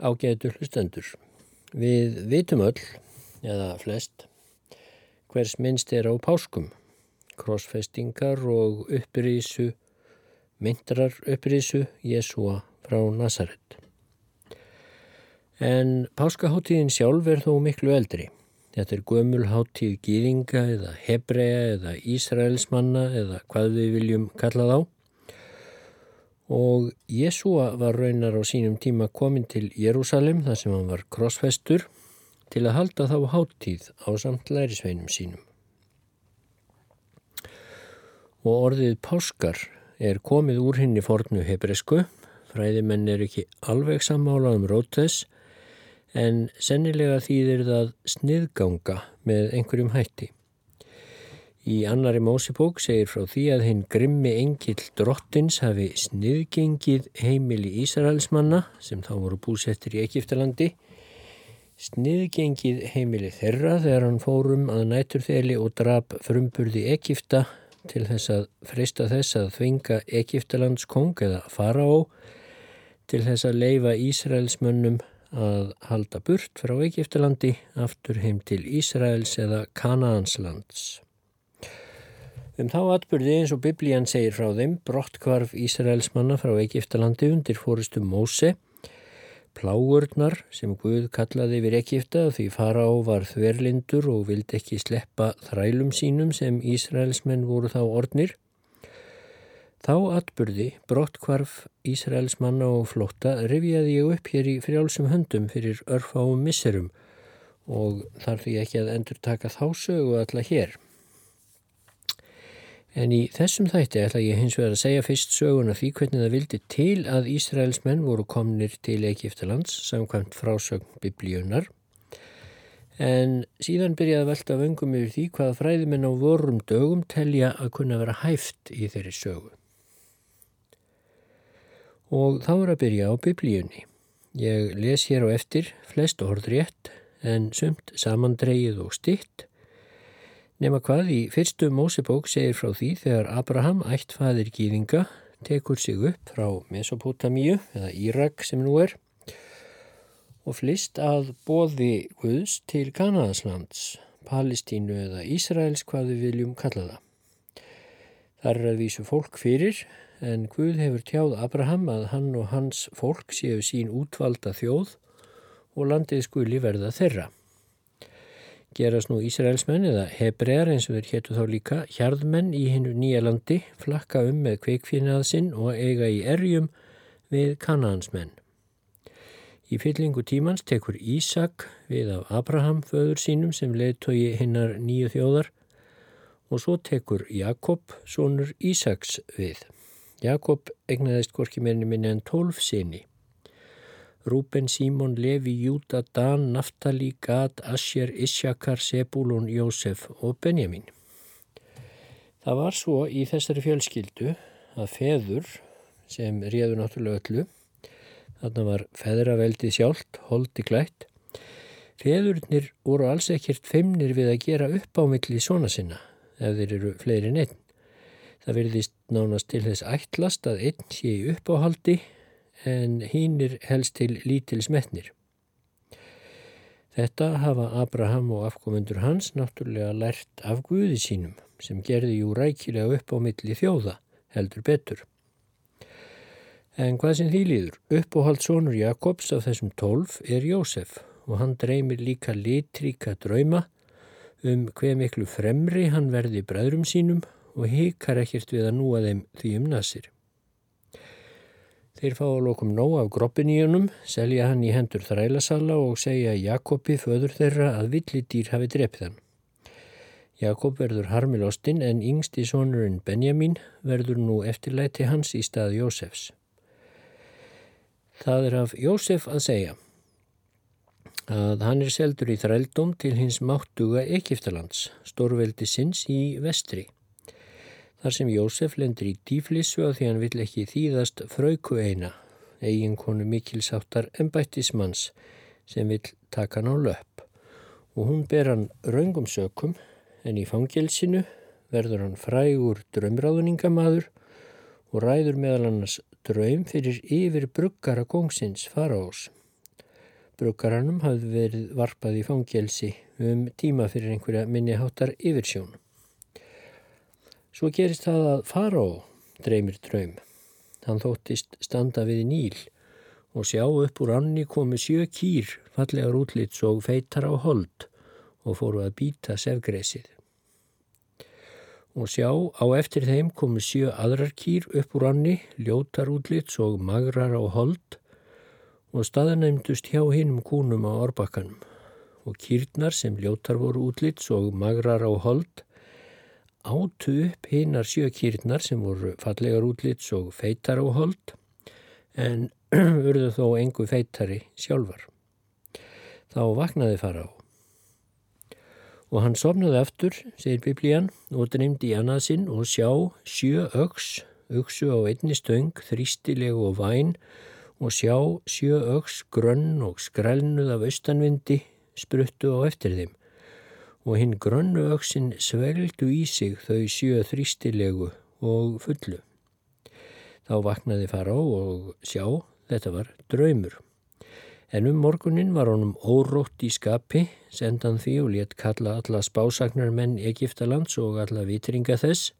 Ágætu hlustendur. Við vitum öll, eða flest, hvers minnst er á páskum, krossfestingar og upprisu, myndrar upprisu Jésúa frá Nazaret. En páskaháttíðin sjálf er þó miklu eldri. Þetta er gömulháttíð gýðinga eða hebrea eða Ísraelsmanna eða hvað við viljum kalla þá og Jésúa var raunar á sínum tíma komin til Jérúsalem þar sem hann var krossfestur til að halda þá háttíð á samt lærisveinum sínum. Og orðið páskar er komið úr hinn í fornu hebresku, fræðimenn er ekki alveg sammála um rótes en sennilega þýðir það sniðganga með einhverjum hætti. Í annari Mósebók segir frá því að hinn grimmi engill drottins hafi sniðgengið heimili Ísraelsmanna sem þá voru búsettir í Egiptalandi, sniðgengið heimili þeirra þegar hann fórum að næturþeli og drap frumburði Egipta til þess að freysta þess að þvinga Egiptalands kong eða faraó til þess að leifa Ísraelsmönnum að halda burt frá Egiptalandi aftur heim til Ísraels eða Kananslands. Um þá atbyrði eins og biblían segir frá þeim brottkvarf Ísraelsmanna frá Egiptalandi undir fóristum Móse, pláurnar sem Guð kallaði yfir Egipta því fara á var þverlindur og vildi ekki sleppa þrælum sínum sem Ísraelsmenn voru þá ornir. Þá atbyrði brottkvarf Ísraelsmanna og flótta rifjaði ég upp hér í frjálsum höndum fyrir örfáum misserum og þarf því ekki að endur taka þá sögu alla hér. En í þessum þætti ætla ég hins vegar að segja fyrst söguna því hvernig það vildi til að Ísraelsmenn voru komnir til Egiptalands samkvæmt frásögn biblíunar. En síðan byrjaði að velta vöngum yfir því hvaða fræðimenn á vorum dögum telja að kunna vera hæft í þeirri sögu. Og þá er að byrja á biblíunni. Ég les hér á eftir flest orðrétt en sumt samandreið og stitt Nefna hvað í fyrstu Mósebók segir frá því þegar Abraham, ættfæðir gýðinga, tekur sig upp frá Mesopotamíu eða Írak sem nú er og flist að bóði Guðs til Kanadaslands, Palestínu eða Ísraels hvað við viljum kalla það. Það er að vísu fólk fyrir en Guð hefur tjáð Abraham að hann og hans fólk séu sín útvalda þjóð og landið skuli verða þeirra gerast nú Ísraelsmenn eða hebrear eins og þeir héttu þá líka hjarðmenn í hinnu nýja landi flakka um með kveikfínað sinn og eiga í erjum við kanansmenn. Í fyllingu tímans tekur Ísak við af Abraham föður sínum sem leðtogi hinnar nýju þjóðar og svo tekur Jakob, sonur Ísaks við. Jakob egnaðist hvorki menni minni en tólf sinni. Rúben, Símon, Levi, Júta, Dan, Naftali, Gad, Asher, Isjakar, Sebulon, Jósef og Benjamin. Það var svo í þessari fjölskyldu að feður sem réðu náttúrulega öllu, þarna var feðraveldið sjálft, holdi klætt, feðurnir voru alls ekkert feimnir við að gera upp á milli svona sinna ef þeir eru fleiri neitt. Það verðist nánast til þess ætlast að einn sé í uppáhaldi en hínir helst til lítils metnir. Þetta hafa Abraham og afkomendur hans náttúrulega lært af Guði sínum sem gerði jú rækilega upp á milli þjóða heldur betur. En hvað sem því líður, uppóhald sonur Jakobs af þessum tólf er Jósef og hann dreymir líka litríka drauma um hver miklu fremri hann verði bræðrum sínum og hikar ekkert við að núa þeim því um nasir. Þeir fá að lokum nóg af groppiníunum, selja hann í hendur þrælasalla og segja Jakobi föður þeirra að villidýr hafi drepið hann. Jakob verður harmilostinn en yngsti sonurinn Benjamin verður nú eftirlæti hans í stað Jósefs. Það er af Jósef að segja að hann er seldur í þrældum til hins máttuga Egiptalands, stórveldi sinns í vestri þar sem Jósef lendur í dýflissu á því hann vill ekki þýðast frauku eina, eiginkonu mikilsáttar embættismanns sem vill taka hann á löpp og hún ber hann raungum sökum en í fangelsinu verður hann frægur drömráðningamadur og ræður meðal annars draum fyrir yfir bruggara góngsins faraós. bruggaranum hafði verið varpað í fangelsi um tíma fyrir einhverja minniháttar yfirsjón. Svo gerist það að fara á dreymir draum. Hann þóttist standa við níl og sjá upp úr anni komu sjö kýr fallegar útlits og feitar á hold og fóru að býta sefgreysið. Og sjá á eftir þeim komu sjö aðrar kýr upp úr anni, ljótar útlits og magrar á hold og staðanæmdust hjá hinnum kúnum á orbakkanum og kýrnar sem ljótar voru útlits og magrar á hold átu upp hinnar sjö kýrnar sem voru fallegar útlits og feitar á hold en urðu þó engu feitari sjálfar. Þá vaknaði fara á. Og hann sopnaði aftur, segir biblían, og dreymdi í annað sinn og sjá sjö öks, öksu á einni stöng, þrýstilegu og væn og sjá sjö öks grönn og skrælnuð af austanvindi spruttu á eftir þeim og hinn grönnu öksin sveldu í sig þau sjö þrýstilegu og fullu. Þá vaknaði fara á og sjá, þetta var draumur. En um morgunin var honum órótt í skapi, sendan því og létt kalla alla spásagnar menn Egiptalands og alla vitringa þess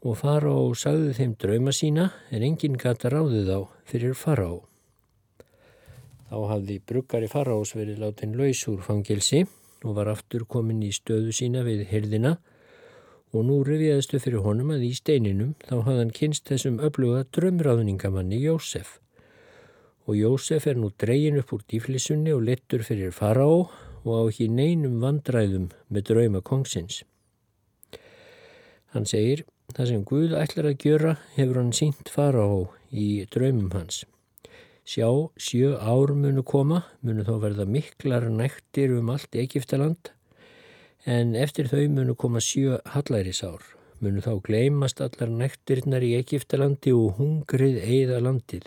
og fara og sagði þeim drauma sína en enginn gata ráðið á fyrir fara á. Þá hafði bruggari fara ás verið látin laus úr fangilsi og var aftur komin í stöðu sína við hyrðina og nú reviðastu fyrir honum að í steininum þá hafði hann kynst þessum öfluga drömráðningamanni Jósef. Og Jósef er nú dreyin upp úr dýflissunni og lettur fyrir fara á og á ekki neinum vandræðum með drauma kongsins. Hann segir, það sem Guð ætlar að gjöra hefur hann sínt fara á í draumum hans. Sjá, sjö ár munu koma, munu þó verða miklar nættir um allt Egiptaland, en eftir þau munu koma sjö hallærisár. Munu þá gleymast allar nættirnar í Egiptalandi og hungrið eigða landið.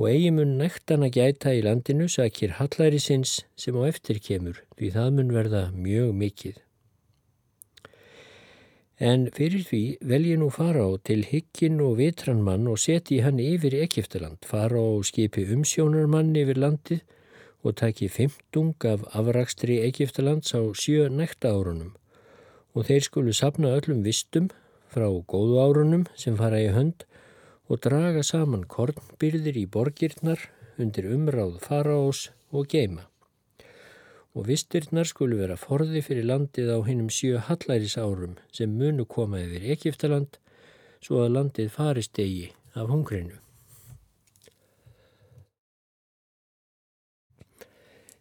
Og eigi mun nættan að gæta í landinu sakir hallærisins sem á eftir kemur, því það mun verða mjög mikið. En fyrir því vel ég nú fara á til hyggin og vitranmann og seti hann yfir Egiptaland, fara á skipi umsjónarmann yfir landið og taki fymtung af afrakstri Egiptalands á sjö nekta árunum og þeir skulu sapna öllum vistum frá góðu árunum sem fara í hönd og draga saman kornbyrðir í borgirnar undir umráð faraós og geima og vistirnar skulu vera forði fyrir landið á hinnum sjö hallæris árum sem munu koma yfir Egiptaland svo að landið farist eigi af hungrinu.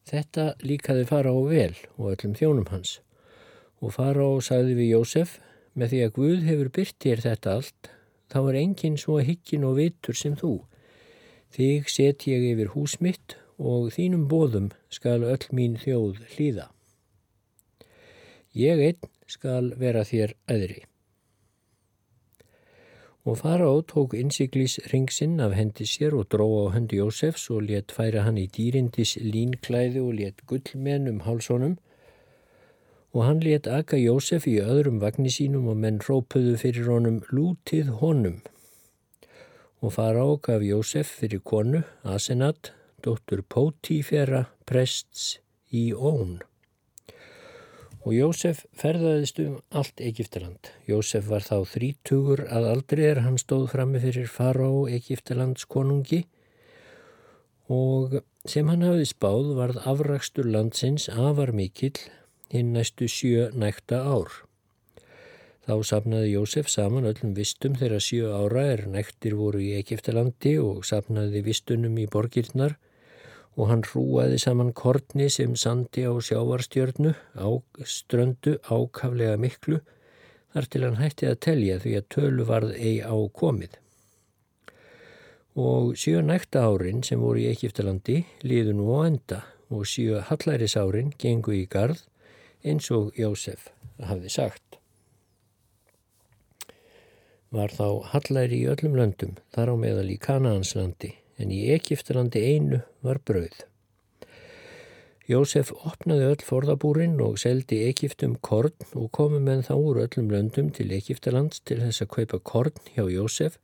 Þetta líkaði fara á vel og öllum þjónum hans og fara á sagði við Jósef með því að Guð hefur byrt þér þetta allt þá er enginn svo higgin og vitur sem þú. Þig set ég yfir hús mitt og þínum bóðum skal öll mín þjóð hlýða. Ég einn skal vera þér öðri. Og fara á tók innsiklís ringsinn af hendi sér og dró á höndi Jósefs og let færa hann í dýrindis línklæði og let gullmenn um hálsónum og hann let akka Jósef í öðrum vagnir sínum og menn rópuðu fyrir honum lútið honum. Og fara á gaf Jósef fyrir konu, Asenat, dóttur Pótífera prests í Ón. Og Jósef ferðaðist um allt Egiptaland. Jósef var þá þrítugur að aldrei er hann stóð frammi fyrir fará Egiptalands konungi og sem hann hafði spáð varð afrakstur landsins afar mikill hinn næstu sjö nækta ár. Þá sapnaði Jósef saman öllum vistum þegar sjö ára er næktir voru í Egiptalandi og sapnaði vistunum í borgirnar og hann hrúaði saman kortni sem sandi á sjávarstjörnu á ströndu ákaflega miklu þar til hann hætti að telja því að tölu varð ei á komið. Og sjö nækta árin sem voru í Egiptalandi liðu nú á enda og sjö hallærisárin gengu í gard eins og Jósef hafði sagt. Var þá hallæri í öllum löndum þar á meðal í Kanaanslandi en í Egiptalandi einu var brauð. Jósef opnaði öll forðabúrin og seldi Egiptum korn og komu menn þá úr öllum löndum til Egiptalands til þess að kaupa korn hjá Jósef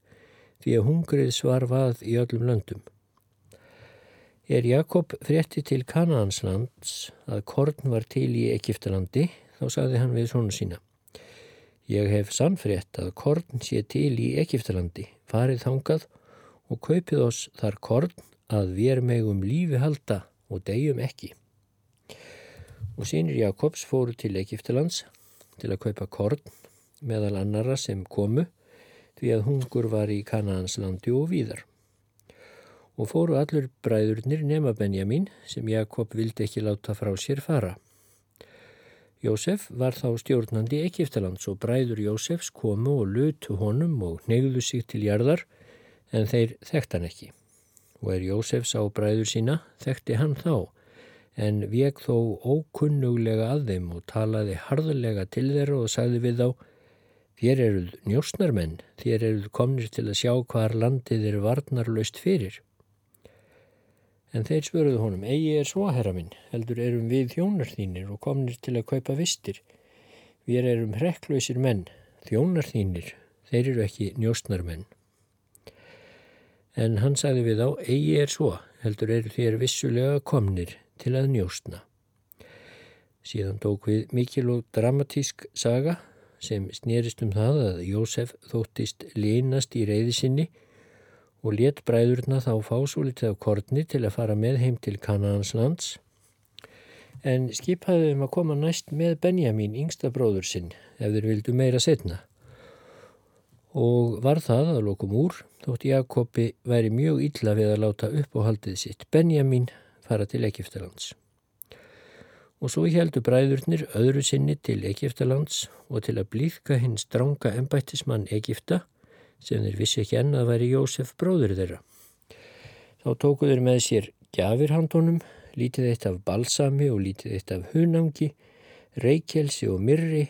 því að hungrið svar vað í öllum löndum. Er Jakob frétti til Kananslands að korn var til í Egiptalandi, þá sagði hann við svona sína. Ég hef sannfrétt að korn sé til í Egiptalandi, farið þangað og kaupið oss þar korn að við megum lífi halda og degjum ekki. Og sínir Jakobs fóru til Egiptalands til að kaupa korn meðal annara sem komu því að hungur var í Kananslandi og víðar og fóru allur bræðurnir nema Benjamin sem Jakob vildi ekki láta frá sér fara. Jósef var þá stjórnandi Egiptalands og bræður Jósefs komu og lutu honum og neyðu sig til jarðar en þeir þekkt hann ekki. Og er Jósef sá bræður sína, þekkti hann þá, en vek þó ókunnuglega að þeim og talaði harðlega til þeirra og sagði við þá, þér eruð njósnarmenn, þér eruð komnir til að sjá hvar landið er varnarlaust fyrir. En þeir svöruðu honum, eigi er svo herra minn, heldur erum við þjónar þínir og komnir til að kaupa vistir. Við erum hrekklausir menn, þjónar þínir, þeir eru ekki njóstnar menn. En hann sagði við á, eigi er svo, heldur eru þér vissulega komnir til að njóstna. Síðan tók við mikil og dramatísk saga sem snýrist um það að Jósef þóttist línast í reyði sinni og let bræðurna þá fá svo litið af kortni til að fara með heim til Kanaans lands en skipaði þeim að koma næst með Benjamin, yngsta bróður sinn, ef þeir vildu meira setna. Og var það að lokum úr, þótt Jakobi væri mjög illa við að láta upp á haldið sitt Benjamin fara til Egiptalands. Og svo heldur bræðurnir öðru sinni til Egiptalands og til að blíðka hinn stránga ennbættismann Egipta sem þeir vissi ekki enna að væri Jósef bróður þeirra. Þá tókuður með sér gjafirhandunum, lítið eitt af balsami og lítið eitt af hunangi, reykjelsi og myrri,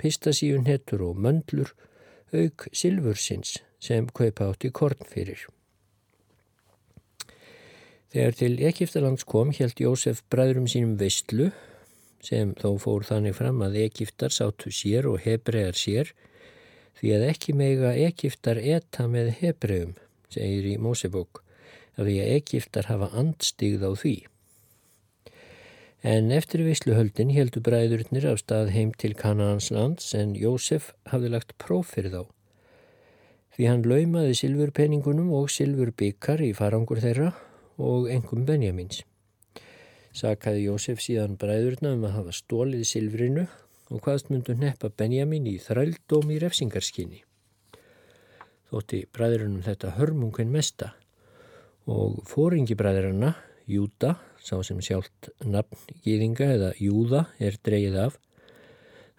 pistasíunhettur og möndlur, auk silfursins sem kaupa átti korn fyrir. Þegar til Egiptalands kom held Jósef bræðurum sínum veistlu sem þó fór þannig fram að Egiptar sátu sér og hebregar sér því að ekki meiga Egiptar eta með hebreum, segir í Mósebók, af því að Egiptar hafa andstigð á því. En eftir visluhöldin heldur bræðurnir af stað heim til Kanaans lands en Jósef hafði lagt próf fyrir þá. Því hann laumaði silfurpenningunum og silfurbyggar í farangur þeirra og engum Benjamins. Sakaði Jósef síðan bræðurna um að hafa stólið silfrinu og hvaðst myndu neppa Benjamin í þrældóm í refsingarskinni. Þótti bræðurinnum þetta hörmungin mesta og fóringi bræðurinna, Júta, sá sem sjálft nafn gýðinga eða Júða er dreyið af,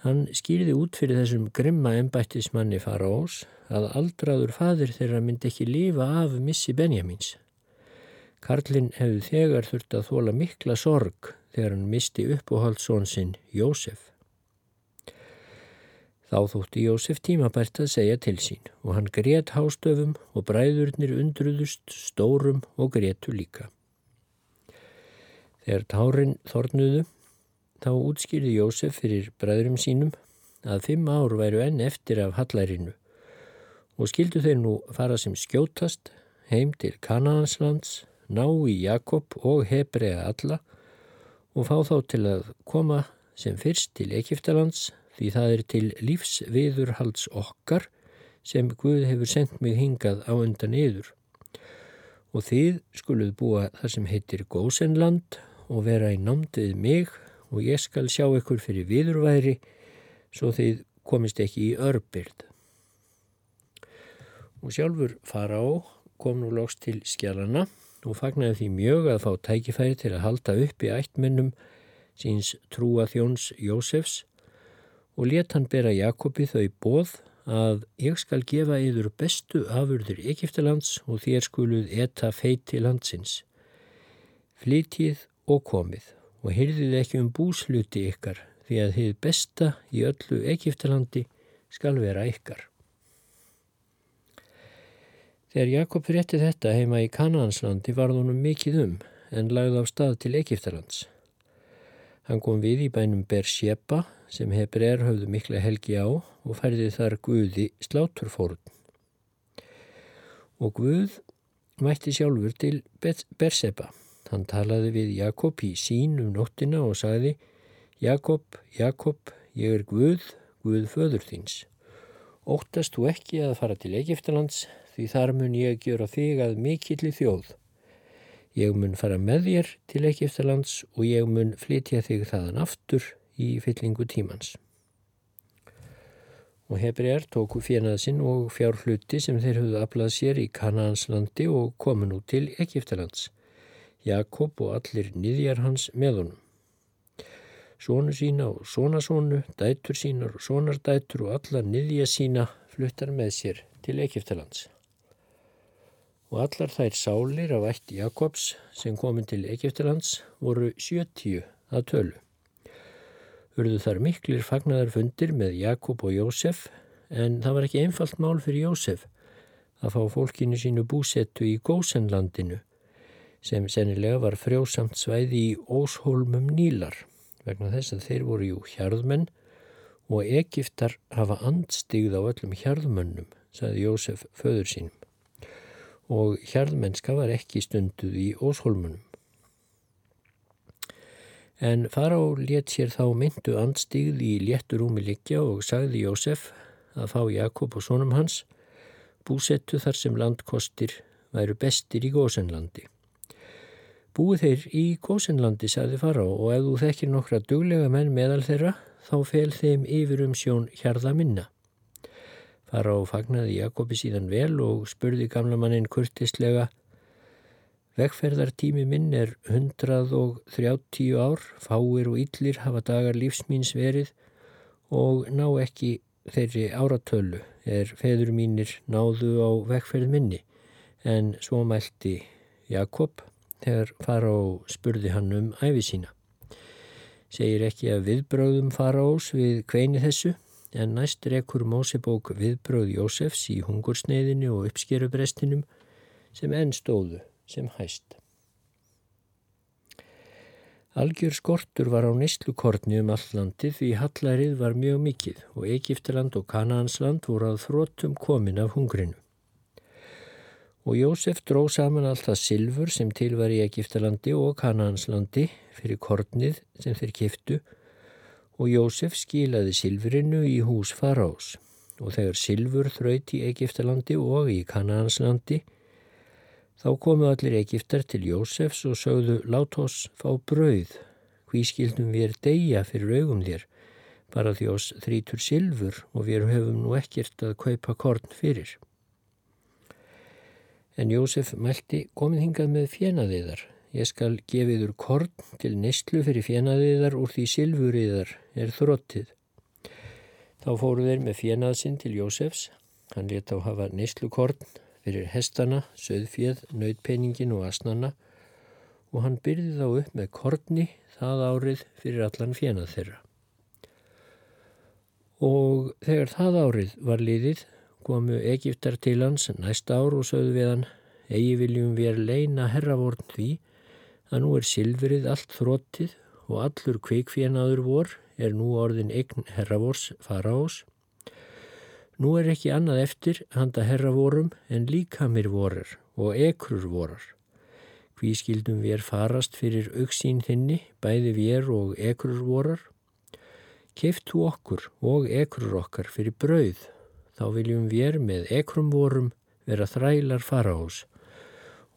hann skýrði út fyrir þessum grimma ennbættismanni fara ás að aldraður fadir þeirra myndi ekki lifa af missi Benjamins. Karlinn hefði þegar þurft að þóla mikla sorg þegar hann misti uppóhaldssón sinn Jósef. Þá þótti Jósef tímabært að segja til sín og hann grétt hástöfum og bræðurnir undruðust stórum og gréttu líka. Þegar tárin þornuðu þá útskýrði Jósef fyrir bræðurum sínum að fimm ár væru enn eftir af hallærinu og skildu þeir nú fara sem skjótast heim til Kanahanslands, ná í Jakob og Hebrea alla og fá þá til að koma sem fyrst til Egiptalands því það er til lífsviðurhalds okkar sem Guð hefur sendt mig hingað á undan yður. Og þið skuluð búa þar sem heitir Gósenland og vera í námdið mig og ég skal sjá ykkur fyrir viðurværi svo þið komist ekki í örbyrð. Og sjálfur fara á kom nú loks til skjálana og fagnaði því mjög að fá tækifæri til að halda upp í ættmennum síns trúa þjóns Jósefs og let hann bera Jakobi þau bóð að ég skal gefa yður bestu afurður Egiptalands og þér skuluð etta feiti landsins. Flytið og komið og hyrðið ekki um búsluti ykkar því að þið besta í öllu Egiptalandi skal vera ykkar. Þegar Jakob rétti þetta heima í Kananslandi var þónum mikið um en lagði á stað til Egiptalands. Hann kom við í bænum Bershepa sem hebreir höfðu mikla helgi á og færði þar Guði sláturfórun. Og Guð mætti sjálfur til Bershepa Hann talaði við Jakob í sín um nóttina og sagði Jakob, Jakob, ég er Guð, Guð föður þíns. Óttast þú ekki að fara til Egiptalands því þar mun ég gera þig að mikilli þjóð. Ég mun fara með þér til Egiptalands og ég mun flytja þig þaðan aftur í fyllingu tímans. Og Hebriðar tóku fjenaðsinn og fjárhluti sem þeir höfðu aflað sér í Kananslandi og komu nú til Egiptalands. Jakob og allir niðjar hans með honum. Sónu sína og sónasónu, dætur sínar og sónardætur og alla niðja sína fluttar með sér til Egiptalands. Og allar þær sálir af ætti Jakobs sem komin til Egiptalands voru sjötíu að tölu urðu þar miklir fagnadarfundir með Jakob og Jósef en það var ekki einfalt mál fyrir Jósef að fá fólkinu sínu búsettu í Gósenlandinu sem sennilega var frjósamt svæði í Óshólmum Nílar vegna þess að þeir voru jú hjarðmenn og Egiptar hafa andstigð á öllum hjarðmönnum, saði Jósef föður sínum og hjarðmennska var ekki stunduð í Óshólmunum. En fará let sér þá myndu andstigð í létturúmi liggja og sagði Jósef að fá Jakob og sonum hans búsettu þar sem landkostir væru bestir í gósenlandi. Búið þeir í gósenlandi, sagði fará, og ef þú þekkir nokkra duglega menn meðal þeirra, þá fel þeim yfir um sjón hjarða minna. Fará fagnaði Jakobi síðan vel og spurði gamla mannin kurtislega Vegferðartími minn er 130 ár, fáir og yllir hafa dagar lífsmýns verið og ná ekki þeirri áratölu er feður mínir náðu á vegferð minni en svo mælti Jakob þegar fara og spurði hann um æfi sína. Segir ekki að viðbröðum fara ás við kveini þessu en næst rekur Mósebók viðbröð Jósefs í hungursneiðinu og uppskerubrestinum sem enn stóðu sem hæst. Algjör skortur var á neyslukortni um allandi því hallarið var mjög mikið og Egiptaland og Kanansland voru að þróttum komin af hungrinu. Og Jósef dró saman allt það silfur sem til var í Egiptalandi og Kananslandi fyrir kortnið sem þeir kiftu og Jósef skilaði silfurinu í hús farás og þegar silfur þraut í Egiptalandi og í Kananslandi Þá komu allir Egiptar til Jósefs og sögðu lát oss fá brauð, hví skildum við er deyja fyrir augum þér, bara því oss þrítur silfur og við hefum nú ekkert að kaupa korn fyrir. En Jósef mælti komið hingað með fjenaðiðar, ég skal gefiður korn til nestlu fyrir fjenaðiðar úr því silfuriðar er þróttið. Þá fóru þeir með fjenaðsinn til Jósefs, hann leta á hafa nestlukorn fyrir hestana, söðfjöð, nautpenningin og asnana og hann byrði þá upp með korni það árið fyrir allan fjenað þeirra. Og þegar það árið var liðið komu Egiptar til hans næsta ár og sögðu við hann eigi viljum við er leina herravorn því að nú er silfrið allt þróttið og allur kveikfjenaður vor er nú orðin eign herravors fara ás Nú er ekki annað eftir handa herra vorum en líkamir vorar og ekrur vorar. Hví skildum við er farast fyrir auksín þinni, bæði við og ekrur vorar? Keiftu okkur og ekrur okkar fyrir brauð, þá viljum við með ekrum vorum vera þrælar fara ás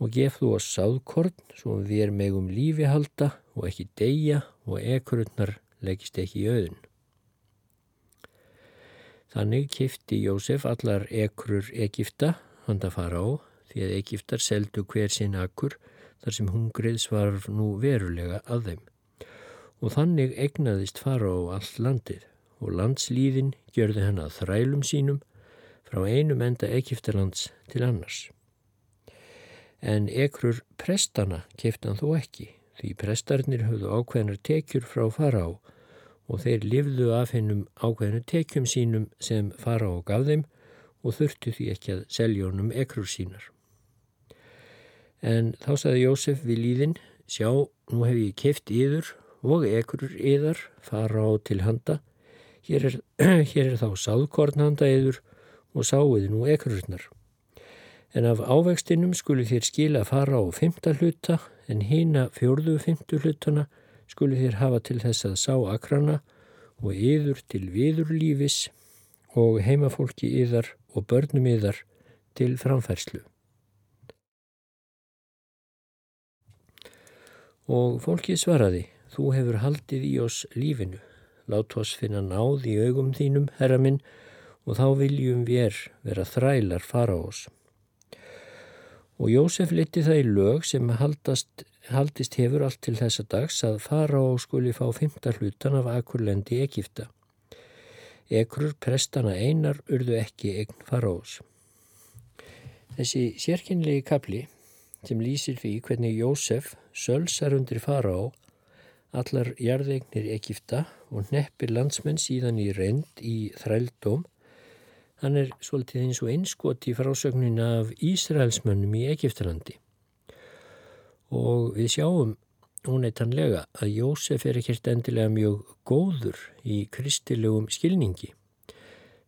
og gef þú oss sáðkorn svo við megum lífi halda og ekki deyja og ekrurnar leggist ekki í auðun. Þannig kifti Jósef allar ekrur Egipta handa fara á því að Egiptar seldu hver sinn akkur þar sem hungrið svarf nú verulega að þeim. Og þannig egnaðist fara á allt landið og landslíðin gjörði hann að þrælum sínum frá einum enda Egiptalands til annars. En ekrur prestana kifti hann þó ekki því prestarnir höfðu ákveðnar tekjur frá fara á og þeir livðu af hennum ákveðinu tekjum sínum sem fara og gaf þeim og þurftu því ekki að selja honum ekrur sínar. En þá saði Jósef við líðin, sjá, nú hef ég keft yður og ekrur yðar fara á til handa, hér er, hér er þá sáðkorn handa yður og sáuði nú ekrurnar. En af ávextinum skulu þér skila fara á fymta hluta en hýna fjörðu fymtu hlutana skuli þér hafa til þess að sá akrana og yður til viður lífis og heimafólki yðar og börnum yðar til framfærslu. Og fólki svaraði, þú hefur haldið í oss lífinu, lát oss finna náð í augum þínum, herra minn, og þá viljum við vera þrælar fara á oss. Og Jósef liti það í lög sem haldast, haldist hefur allt til þessa dags að fara og skuli fá fymta hlutan af akurlendi Egipta. Ekrur prestana einar urðu ekki eign fara ás. Þessi sérkynlegi kapli sem lýsir því hvernig Jósef sölsar undir fara á allar jarðeignir Egipta og neppir landsmenn síðan í reynd í þrældóm Hann er svolítið eins og einskot í frásögnina af Ísraelsmönnum í Egiptalandi. Og við sjáum óneitanlega að Jósef er ekkert endilega mjög góður í kristilegum skilningi.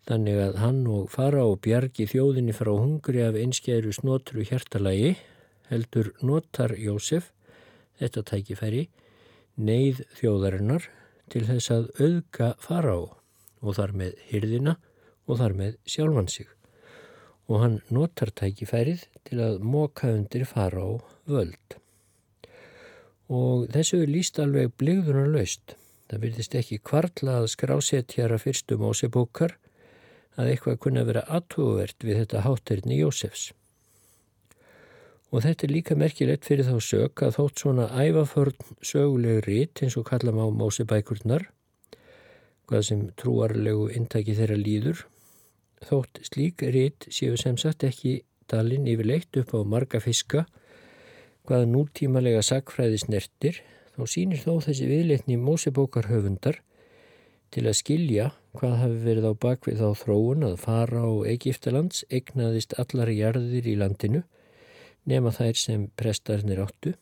Þannig að hann og fara og bjargi þjóðinni frá hungri af einskjæru snotru hjertalagi heldur notar Jósef, þetta tækifæri, neyð þjóðarinnar til þess að auðga fara á og þar með hyrðina og þar með sjálfan sig og hann notar tækifærið til að móka undir fara á völd. Og þessu er líst alveg bligðunar laust. Það byrðist ekki kvartla að skrásetjara fyrstum ásebókar að eitthvað kunna vera aðtúvert við þetta hátterni Jósefs. Og þetta er líka merkilegt fyrir þá sög að þótt svona ævaförn söguleg rít eins og kalla má mósebækurnar, hvað sem trúarlegu intæki þeirra líður, Þótt slík rít séu sem sagt ekki dalinn yfirleitt upp á marga fiska hvaða nútímalega sagfræði snertir þá sínir þó þessi viðleitni mósebókarhöfundar til að skilja hvað hafi verið á bakvið þá þróun að fara á Egiptalands egnaðist allar jarðir í landinu nema þær sem prestarnir áttu.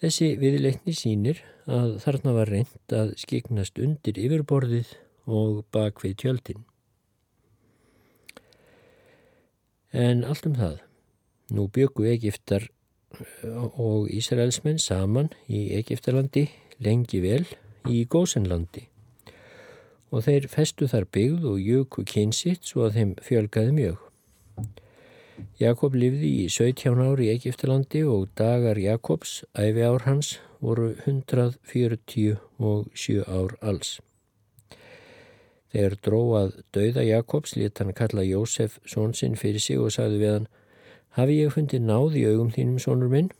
Þessi viðleitni sínir að þarna var reynd að skiknast undir yfirborðið og bakvið tjöldin. En allt um það. Nú byggu Egiptar og Ísraelsmenn saman í Egiptalandi lengi vel í Gósenlandi og þeir festu þar byggð og jöku kynsitt svo að þeim fjölgaði mjög. Jakob livði í 17 ári í Egiptalandi og dagar Jakobs, æfi ár hans, voru 147 ár alls. Þegar dróað dauða Jakobs lit hann kalla Jósef svonsinn fyrir sig og sagði við hann Hafi ég fundið náð í augum þínum, svonur minn?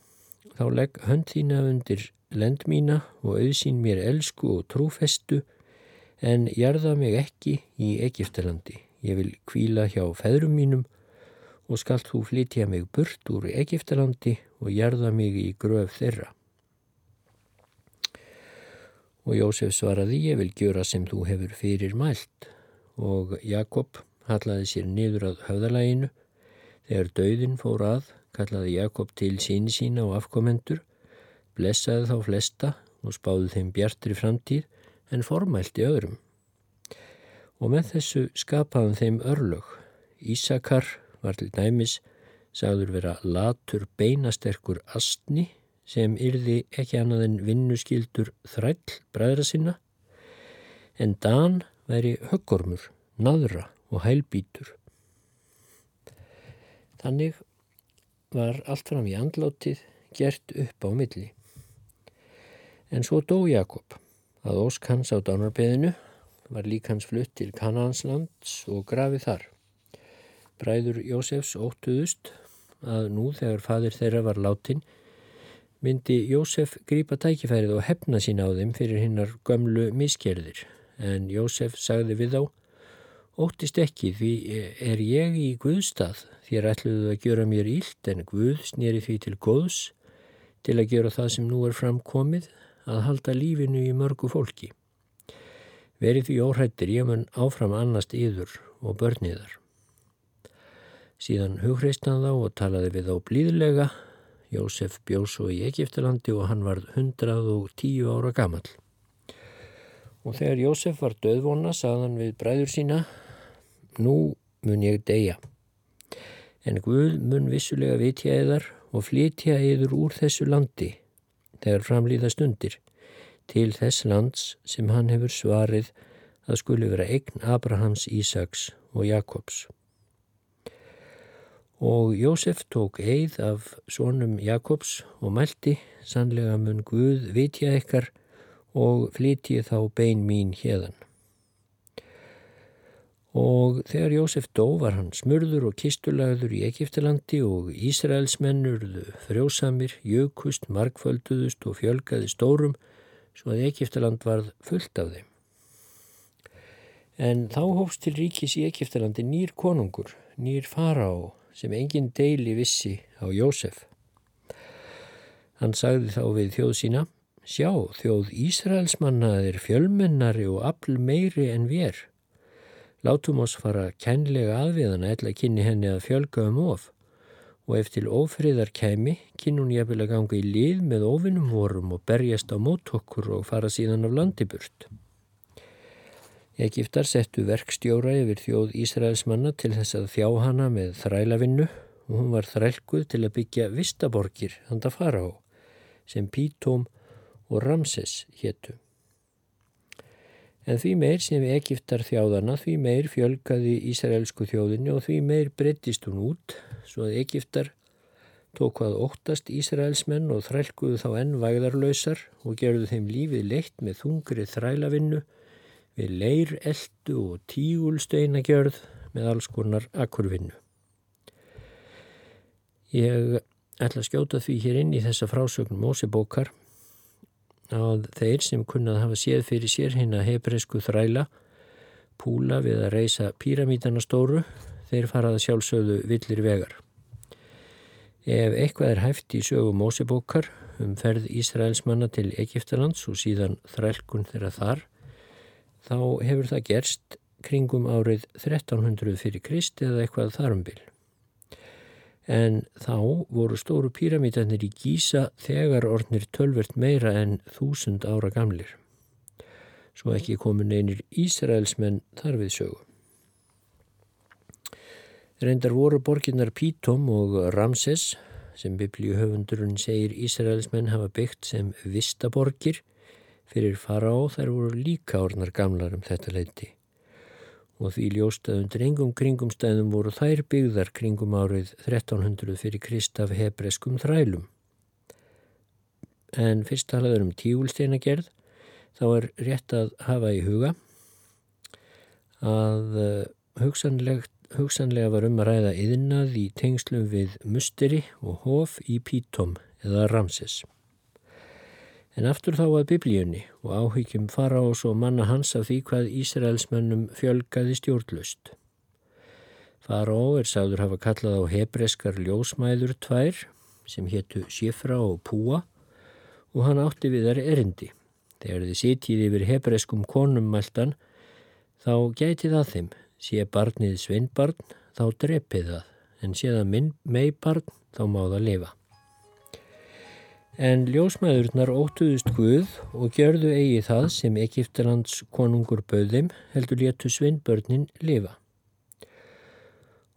Þá legg hönd þína undir lend mína og auðsýn mér elsku og trúfestu en jarða mig ekki í Egiptalandi. Ég vil kvíla hjá feðrum mínum og skalt þú flytja mig burt úr Egiptalandi og jarða mig í gröf þeirra. Og Jósef svaraði, ég vil gjöra sem þú hefur fyrir mælt. Og Jakob hallaði sér niður að höfðalæginu. Þegar döðin fór að, kallaði Jakob til síni sína og afkomendur, blessaði þá flesta og spáði þeim bjartri framtíð en formælti öðrum. Og með þessu skapaðan þeim örlög. Ísakar var til dæmis sagður vera latur beinasterkur astni sem yrði ekki annað en vinnuskildur þræll bræðra sinna, en Dan væri höggormur, naðra og hælbítur. Þannig var allt fram í andlátið gert upp á milli. En svo dó Jakob að ósk hans á dánarbeðinu var lík hans flutt til Kananslands og grafið þar. Bræður Jósefs óttuðust að nú þegar fadir þeirra var látin myndi Jósef grípa tækifærið og hefna sín á þeim fyrir hinnar gömlu miskerðir en Jósef sagði við þá Óttist ekki því er ég í Guðstað þér ætluðu að gjöra mér ílt en Guð snýri því til góðs til að gjöra það sem nú er framkomið að halda lífinu í mörgu fólki. Verið því óhættir ég mun áfram annast yður og börniðar. Síðan hugreistan þá og talaði við þá blíðlega Jósef bjóð svo í Egiptalandi og hann var 110 ára gammal. Og þegar Jósef var döðvona saðan við bræður sína, nú mun ég deyja. En Guð mun vissulega vitja eðar og flytja yður úr þessu landi þegar framlýða stundir til þess lands sem hann hefur svarið að skuli vera eign Abrahams, Ísaks og Jakobs. Og Jósef tók eið af sónum Jakobs og mælti, sannlega mun Guð vitja ykkar og flytji þá bein mín hérðan. Og þegar Jósef dó var hann smurður og kistulagður í Egiptalandi og Ísraelsmennurðu frjósamir, jökust, markfölduðust og fjölgaði stórum svo að Egiptaland varð fullt af þeim. En þá hófst til ríkis í Egiptalandi nýr konungur, nýr fará sem engin deili vissi á Jósef. Hann sagði þá við þjóð sína, sjá þjóð Ísraelsmanna er fjölmennari og afl meiri en vér Látum oss fara kænlega aðviðana eða kynni henni að fjölga um of og ef til ofriðar kæmi kynni hún jafnvel að ganga í lið með ofinum vorum og berjast á mótokkur og fara síðan af landiburt. Egiptar settu verkstjóra yfir þjóð Ísraelsmanna til þess að þjá hana með þrælavinnu og hún var þrælkuð til að byggja vistaborgir handa fara á sem Pítóm og Ramses héttu. En því meir sem Egiptar þjáðana, því meir fjölgaði Ísraelsku þjóðinni og því meir breyttist hún út, svo að Egiptar tók hvað óttast Ísraelsmenn og þrælkuðu þá enn vægðarlausar og gerðu þeim lífið leitt með þungri þrælavinnu við leir, eldu og tígulsteinagjörð með alls konar akkurvinnu. Ég ætla að skjóta því hér inn í þessa frásögnum Mósebókar að þeir sem kunnað hafa séð fyrir sér hinn að hebreysku þræla púla við að reysa píramítana stóru, þeir farað sjálfsögðu villir vegar. Ef eitthvað er hæft í sögu Mósebókar um ferð Ísraelsmanna til Egiptalands og síðan þrælkun þeirra þar, þá hefur það gerst kringum árið 1300 fyrir Krist eða eitthvað þarumbil en þá voru stóru píramítanir í Gísa þegar ornir tölvert meira en þúsund ára gamlir. Svo ekki komin einir Ísraelsmenn þar við sögu. Reyndar voru borginnar Pítóm og Ramses, sem biblíuhöfundurinn segir Ísraelsmenn hafa byggt sem vistaborgir, fyrir fara á þær voru líka ornar gamlar um þetta leiti og því ljóstað undir engum kringumstæðum voru þær byggðar kringum árið 1300 fyrir Kristaf hebreskum þrælum. En fyrst talaður um tígulsteinagerð þá er rétt að hafa í huga að eh, hugsanlega var um að ræða yðnað í tengslum við musteri og hof í Pítóm eða Ramses. En aftur þá að biblíunni og áhyggjum fara ás og manna hans af því hvað Ísraelsmönnum fjölgaði stjórnlust. Fara á er sagður hafa kallað á hebreskar ljósmæður tvær sem héttu Sifra og Púa og hann átti við þær erindi. Þegar þið sitjið yfir hebreskum konum mæltan þá gæti það þeim, sé barnið sveinbarn þá drepið það en séða minn mei barn þá má það lifa. En ljósmaðurnar óttuðust Guð og gjörðu eigi það sem Egiptalands konungur bauðim heldur léttu svinnbörnin lifa.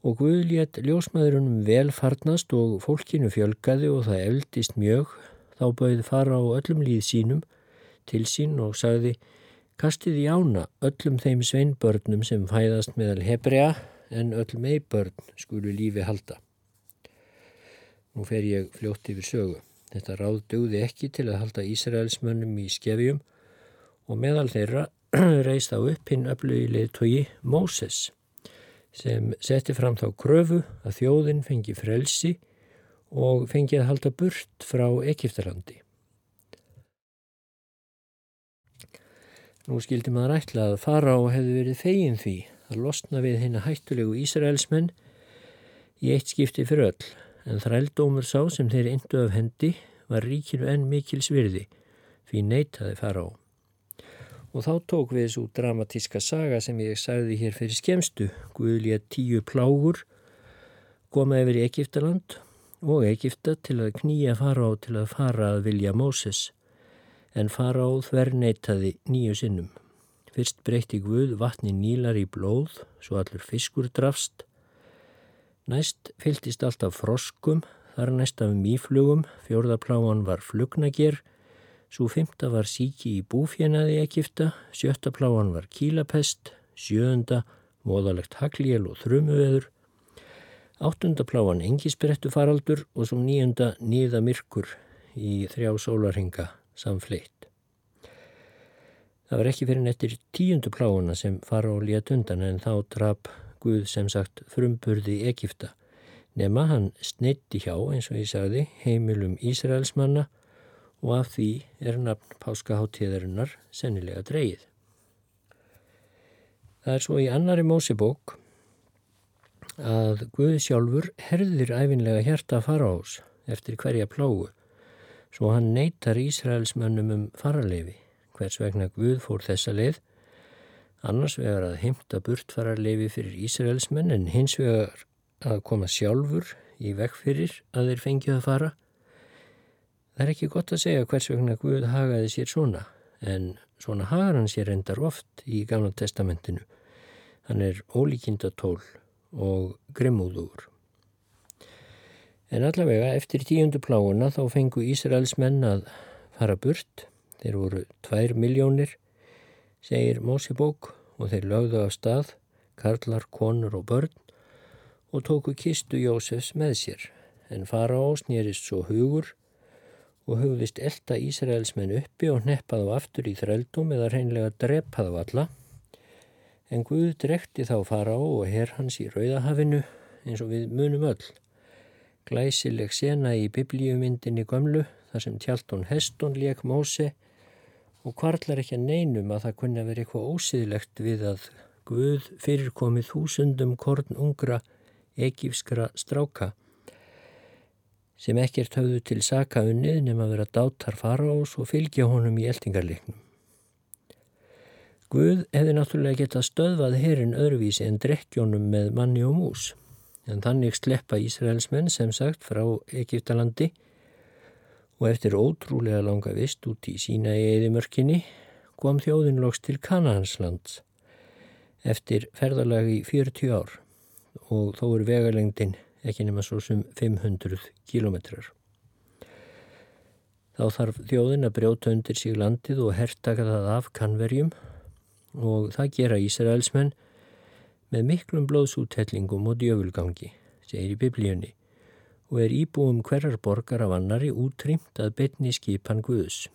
Og Guð létt ljósmaðurunum vel farnast og fólkinu fjölgaði og það eldist mjög, þá bauð fara á öllum líð sínum til sín og sagði Kastið í ána öllum þeim sveinbörnum sem fæðast meðal hebrea en öll meibörn skulu lífi halda. Nú fer ég fljótt yfir sögu. Þetta ráð dögði ekki til að halda Ísraelsmönnum í skefjum og meðal þeirra reist á upp hinn öflugilið tói Móses sem setti fram þá kröfu að þjóðin fengi frelsi og fengi að halda burt frá Egiptalandi. Nú skildi maður ætla að fara og hefði verið fegin því að losna við hinn að hættulegu Ísraelsmenn í eitt skipti fyrir öll en þrældómur sá sem þeir indu af hendi var ríkinu enn mikils virði því neytaði fara á. Og þá tók við þessu dramatíska saga sem ég sagði hér fyrir skemstu, Guðlíða tíu plágur, koma yfir Egiptaland og Egipta til að knýja fara á til að fara að vilja Móses, en fara á þver neytaði nýju sinnum. Fyrst breytti Guð vatni nílar í blóð, svo allur fiskur drafst, Næst fyltist alltaf froskum, þar næst af mýflugum, fjórðapláan var flugnager, svo fymta var síki í búfjenaði Egipta, sjötta pláan var kílapest, sjöunda móðalegt hagljél og þrumuveður, áttunda pláan engisbrettu faraldur og svo nýjunda nýða myrkur í þrjá sólarhinga samfleitt. Það var ekki fyrir nettir tíundu pláuna sem fara og létt undan en þá drap Guð sem sagt frumburði Egipta nema hann sneitti hjá eins og ég sagði heimilum Ísraelsmanna og af því er nafn páskaháttíðarinnar sennilega dreyið. Það er svo í annari mósibók að Guð sjálfur herðir æfinlega hjarta faraós eftir hverja plágu svo hann neytar Ísraelsmannum um faraleifi hvers vegna Guð fór þessa leið annars vegar að heimta burtfararleifi fyrir Ísraelsmenn en hins vegar að koma sjálfur í vekk fyrir að þeir fengið að fara. Það er ekki gott að segja hvers vegna Guð hagaði sér svona en svona hagar hann sér endar oft í Gamla testamentinu. Hann er ólíkinda tól og grimmúður. En allavega eftir tíundu pláuna þá fengu Ísraels menn að fara burt. Þeir voru tvær miljónir segir Mósebók og þeir lögðu af stað, karlar, konur og börn og tóku kistu Jósefs með sér en fara á snýrist svo hugur og hugðist elda Ísraelsmenn uppi og neppaði á aftur í þrældum eða reynlega drepaði á alla en Guð drekti þá fara á og herr hans í Rauðahafinu eins og við munum öll. Glæsileg sena í biblíumyndinni gömlu þar sem tjaldun Heston leik Móse og kvartlar ekki að neinum að það kunni að vera eitthvað ósýðlegt við að Guð fyrirkomið þúsundum korn ungra egífskra stráka sem ekkert höfðu til saka unnið nema að vera dátar faraós og fylgja honum í eldingarleiknum. Guð hefði náttúrulega getað stöðvað herin öðruvísi en drekkjónum með manni og mús en þannig sleppa Ísraelsmenn sem sagt frá Egiptalandi og eftir ótrúlega langa vist út í sína í eðimörkinni kom þjóðin loks til Kanahanslands eftir ferðalagi í 40 ár. Og þó er vegalengdin ekki nema svo sem 500 kilometrar. Þá þarf þjóðin að brjóta undir sig landið og herrtaka það af kannverjum og það gera Ísraelsmenn með miklum blóðsúttellingum og djöfulgangi, segir í biblíunni og er íbúum hverjar borgar af annari útrýmt að betni skipan Guðs.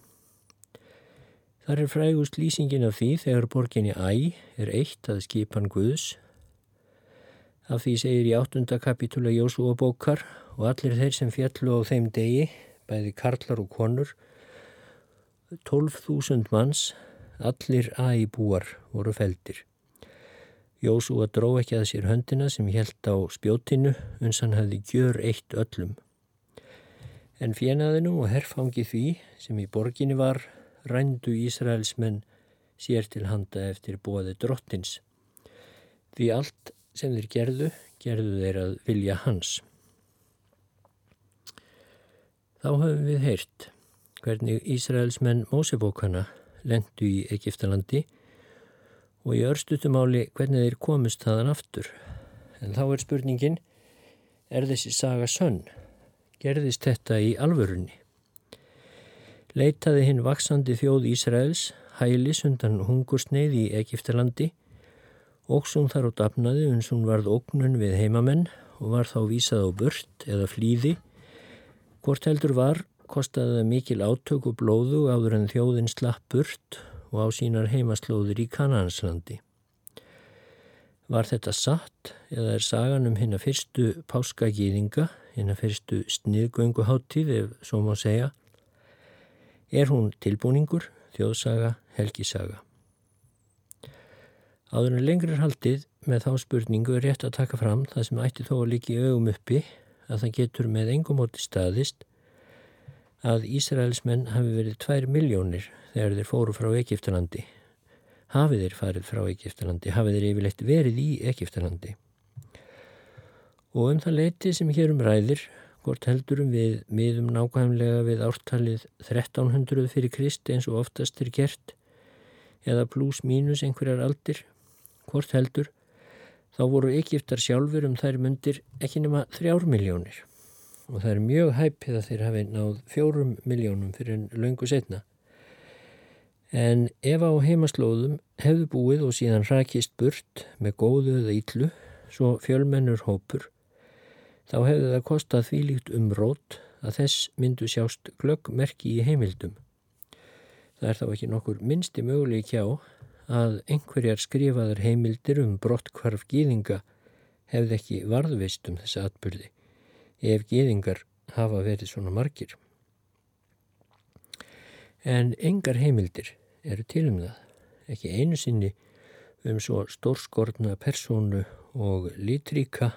Þar er frægust lýsingin af því þegar borginni Æ er eitt að skipan Guðs. Af því segir í áttunda kapitúla Jósúa bókar og allir þeir sem fjallu á þeim degi, bæði karlar og konur, 12.000 manns, allir Æ búar voru feldir. Jósúa dró ekki að sér höndina sem held á spjótinu uns hann hafði gjör eitt öllum. En fjenaðinu og herfangi því sem í borginni var rændu Ísraelsmenn sér til handa eftir bóði drottins. Því allt sem þeir gerðu, gerðu þeir að vilja hans. Þá höfum við heyrt hvernig Ísraelsmenn Mósebókana lendu í Egiptalandi og í örstutumáli hvernig þeir komist þaðan aftur. En þá er spurningin, er þessi saga sönn? Gerðist þetta í alvörunni? Leitaði hinn vaksandi þjóð Ísraels hælis undan hungursneið í Egiptalandi svo þar á dafnaði uns hún varð ógnun við heimamenn og var þá vísað á burt eða flýði. Hvort heldur var, kostaði það mikil átök og blóðu áður en þjóðin slapp burt og á sínar heimaslóðir í Kananslandi. Var þetta satt eða er sagan um hérna fyrstu páskagýðinga, hérna fyrstu sniðgönguháttíð ef svo má segja, er hún tilbúningur, þjóðsaga, helgisaga. Áður en lengri haldið með þá spurningu er rétt að taka fram það sem ætti þó að líka í augum uppi að það getur með engum móti staðist að Ísraelsmenn hafi verið tvær miljónir þegar þeir fóru frá Egiptalandi. Hafið þeir farið frá Egiptalandi, hafið þeir yfirleitt verið í Egiptalandi. Og um það leiti sem hér um ræðir, hvort heldurum við miðum nákvæmlega við ártalið 1300 fyrir Krist eins og oftast er gert, eða pluss mínus einhverjar aldir, hvort heldur, þá voru Egiptar sjálfur um þær myndir ekki nema þrjár miljónir og það er mjög hæpið að þeir hafi náð fjórum miljónum fyrir en löngu setna. En ef á heimaslóðum hefðu búið og síðan rakist burt með góðu eða ítlu, svo fjölmennur hópur, þá hefðu það kostað því líkt um rót að þess myndu sjást glöggmerki í heimildum. Það er þá ekki nokkur minnsti möguleik hjá að einhverjar skrifaðar heimildir um brottkvarf gýðinga hefði ekki varðvist um þessa atbyrði ef gýðingar hafa verið svona margir. En engar heimildir eru til um það, ekki einu sinni um svo stórskortna persónu og litríka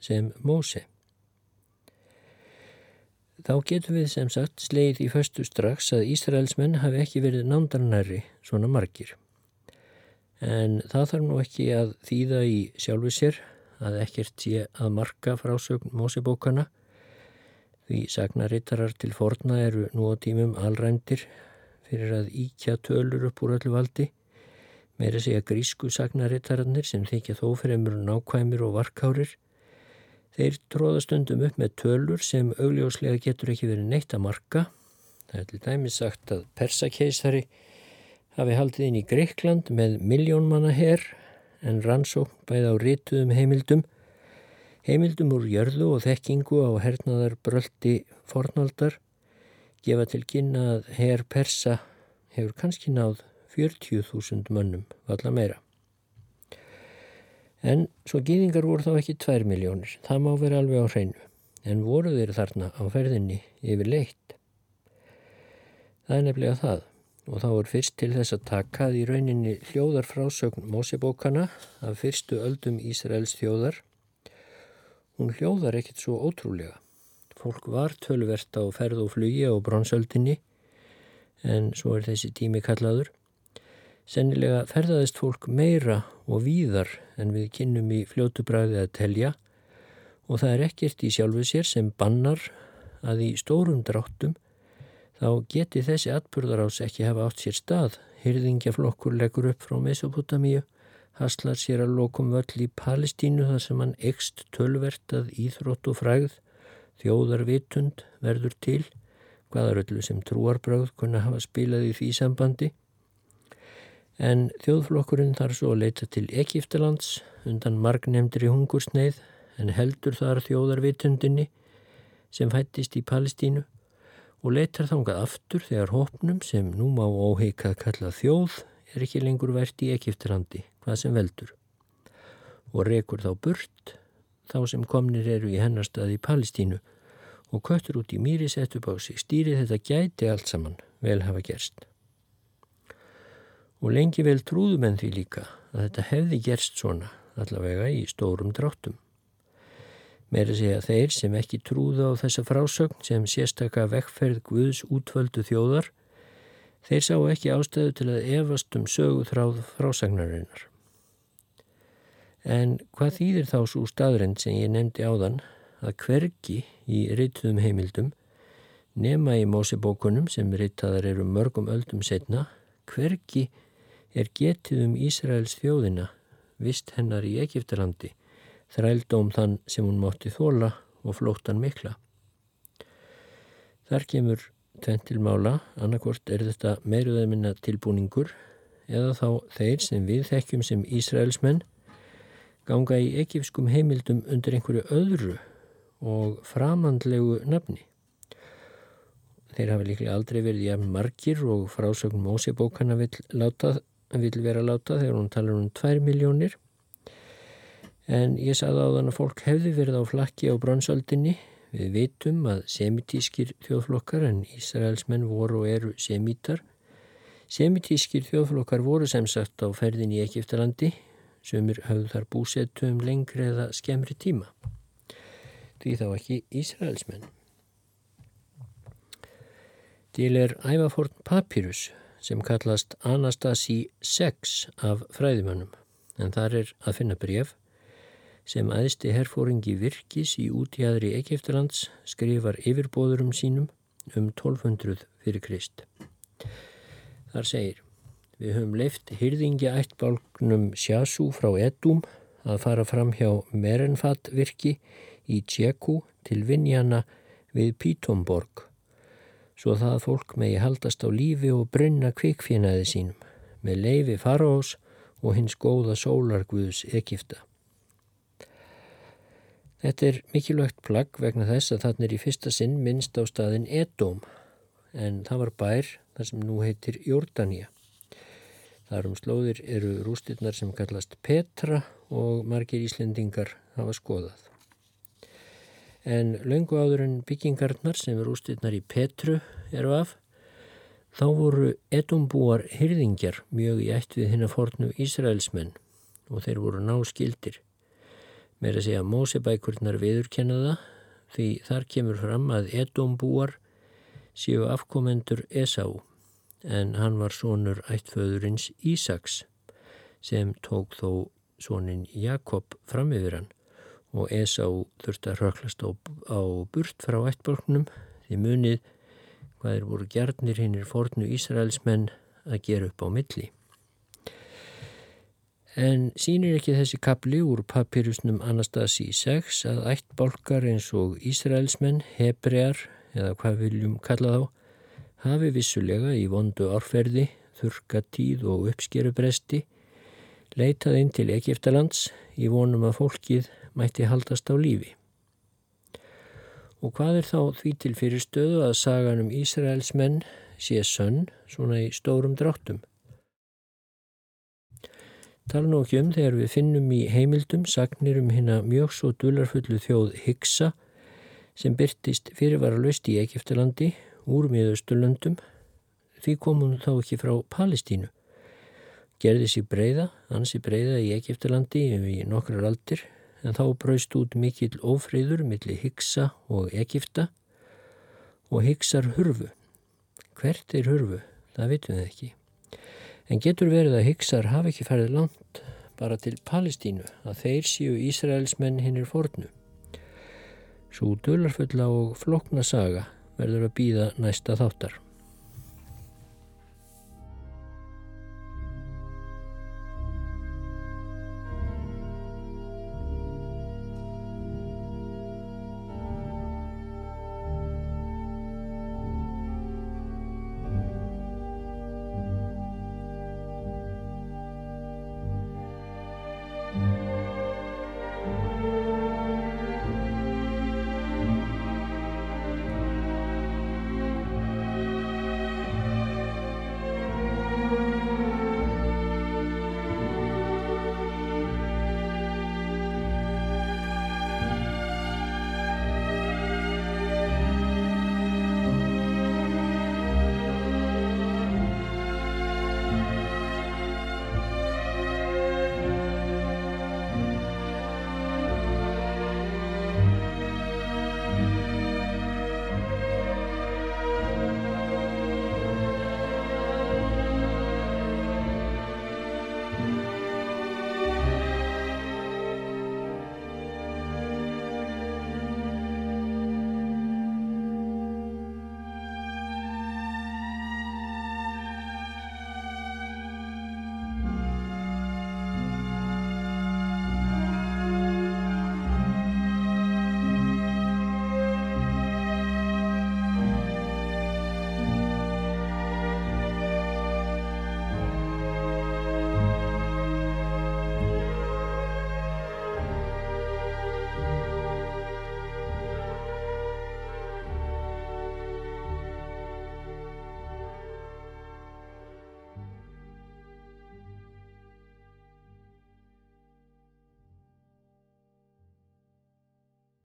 sem Móse. Þá getum við sem sagt sleið í föstu strax að Ísraelsmenn hafi ekki verið nándarnæri svona margir. En það þarf nú ekki að þýða í sjálfu sér að ekkert sé að marka frásögn Mósebókana því sagnarittarar til forna eru nú á tímum alrændir fyrir að íkja tölur upp úr öllu valdi. Meira segja grísku sagnarittararnir sem þykja þó fremur nákvæmir og varkárir. Þeir tróða stundum upp með tölur sem augljóslega getur ekki verið neitt að marka. Það er til dæmis sagt að persakeisari hafi haldið inn í Greikland með miljónmanna herr en rannsókn bæði á rítuðum heimildum. Heimildum úr jörðu og þekkingu á hernaðar bröldi fornaldar gefa til kynna að herr persa hefur kannski náð 40.000 mönnum, valla meira. En svo gýðingar voru þá ekki 2 miljónir, það má vera alveg á hreinu, en voru þeir þarna á ferðinni yfir leitt. Það er nefnilega það og þá er fyrst til þess að takað í rauninni hljóðar frásögn Mósebókana af fyrstu öldum Ísraels þjóðar. Hún hljóðar ekkert svo ótrúlega. Fólk var tölvert á ferð og flugi á bronsöldinni en svo er þessi tími kallaður. Sennilega ferðaðist fólk meira og víðar en við kynnum í fljótubræði að telja og það er ekkert í sjálfu sér sem bannar að í stórum dráttum þá geti þessi atbyrðarás ekki hafa átt sér stað. Hyrðingjaflokkur leggur upp frá Mesopotamíu, haslar sér að lokum völl í Palestínu þar sem hann ekst tölvert að íþrótt og fræð, þjóðarvitund verður til, hvaðaröllu sem trúarbröð kunna hafa spilað í því sambandi. En þjóðflokkurinn þarf svo að leita til Egiptalands undan margnemndri hungursneið en heldur þar þjóðarvitundinni sem fættist í Palestínu og leitar þangað aftur þegar hópnum sem nú má óheika kalla þjóð er ekki lengur verðt í Egiptalandi, hvað sem veldur. Og rekur þá burt þá sem komnir eru í hennarstað í Palestínu og köttur út í mýri sett upp á sig stýri þetta gæti allt saman vel hafa gerst og lengi vel trúðum en því líka að þetta hefði gerst svona allavega í stórum dráttum. Meira segja þeir sem ekki trúðu á þessa frásögn sem sérstaka vekkferð Guðs útvöldu þjóðar, þeir sá ekki ástæðu til að efast um söguþráð frásagnarinnar. En hvað þýðir þá svo staðrind sem ég nefndi áðan að hvergi í rituðum heimildum nema í mósebókunum sem ritaðar eru mörgum öldum setna, hvergi er getið um Ísraels þjóðina, vist hennar í Egiptalandi, þrældóm þann sem hún mátti þóla og flóttan mikla. Þar kemur tventilmála, annarkort er þetta meiruðað minna tilbúningur eða þá þeir sem við þekkjum sem Ísraelsmenn ganga í egipskum heimildum undir einhverju öðru og framandlegu nafni. Þeir hafa líklega aldrei verið jafn margir og frásögn Mósebókana vil láta vil vera láta þegar hún talar um 2 miljónir en ég sagði á þann að fólk hefði verið á flakki á bronsaldinni við veitum að semitískir þjóðflokkar en Ísraelsmenn voru og eru semítar. Semitískir þjóðflokkar voru sem sagt á ferðin í Egiptalandi sem er hafðu þar búsettu um lengri eða skemmri tíma. Því þá ekki Ísraelsmenn. Til er ævaforn papyrus sem kallast Anastasi 6 af fræðimönnum. En þar er að finna bref sem aðsti herfóringi virkis í útjæðri Egeftalands skrifar yfirbóðurum sínum um 1200 fyrir Krist. Þar segir Við höfum leift hyrðingja ættbálgnum Sjasu frá Edum að fara fram hjá Merenfat virki í Tjeku til Vinjana við Pítomborg svo það fólk megi haldast á lífi og brunna kvikfinaði sínum með leifi faraós og hins góða sólarguðs Egipta. Þetta er mikilvægt plagg vegna þess að þarna er í fyrsta sinn minnst á staðin Edóm en það var bær þar sem nú heitir Jordania. Þar um slóðir eru rústirnar sem kallast Petra og margir íslendingar hafa skoðað. En laungu áður en byggingarnar sem eru rústirnar í Petru eru af Þá voru edumbúar hyrðingjar mjög í ætt við hinn að fornu Ísraelsmenn og þeir voru náskildir. Meira að segja Mósebækurnar viðurkennaða því þar kemur fram að edumbúar séu afkomendur Esá en hann var sonur ættföðurins Ísaks sem tók þó sonin Jakob fram yfir hann og Esá þurfti að röklast á, á burt frá ættbólknum því munið hvað er voru gjarnir hinnir fornu Ísraelsmenn að gera upp á milli. En sínir ekki þessi kapli úr papirusnum Anastasi 6 að ættbálkar eins og Ísraelsmenn, hebrear eða hvað viljum kalla þá, hafi vissulega í vondu árferði, þurkatíð og uppskerubresti leitað inn til Egiptalands í vonum að fólkið mætti haldast á lífi. Og hvað er þá því til fyrir stöðu að sagan um Ísraels menn sé sönn svona í stórum dráttum? Tala nú ekki um þegar við finnum í heimildum sagnir um hérna mjög svo dularfullu þjóð Hyggsa sem byrtist fyrirvara löst í Egiptalandi úr miðaustulöndum því komum þá ekki frá Palestínu. Gerði sér breyða, ansi breyða í Egiptalandi í nokkrar aldir en þá braust út mikill ófreyður millir Hyggsa og Egipta og Hyggsar hurfu. Hvert er hurfu? Það vitum við ekki. En getur verið að Hyggsar hafi ekki færið langt bara til Palestínu að þeir séu Ísraelsmenn hinnir fornu. Svo dölarfulla og flokna saga verður að býða næsta þáttar.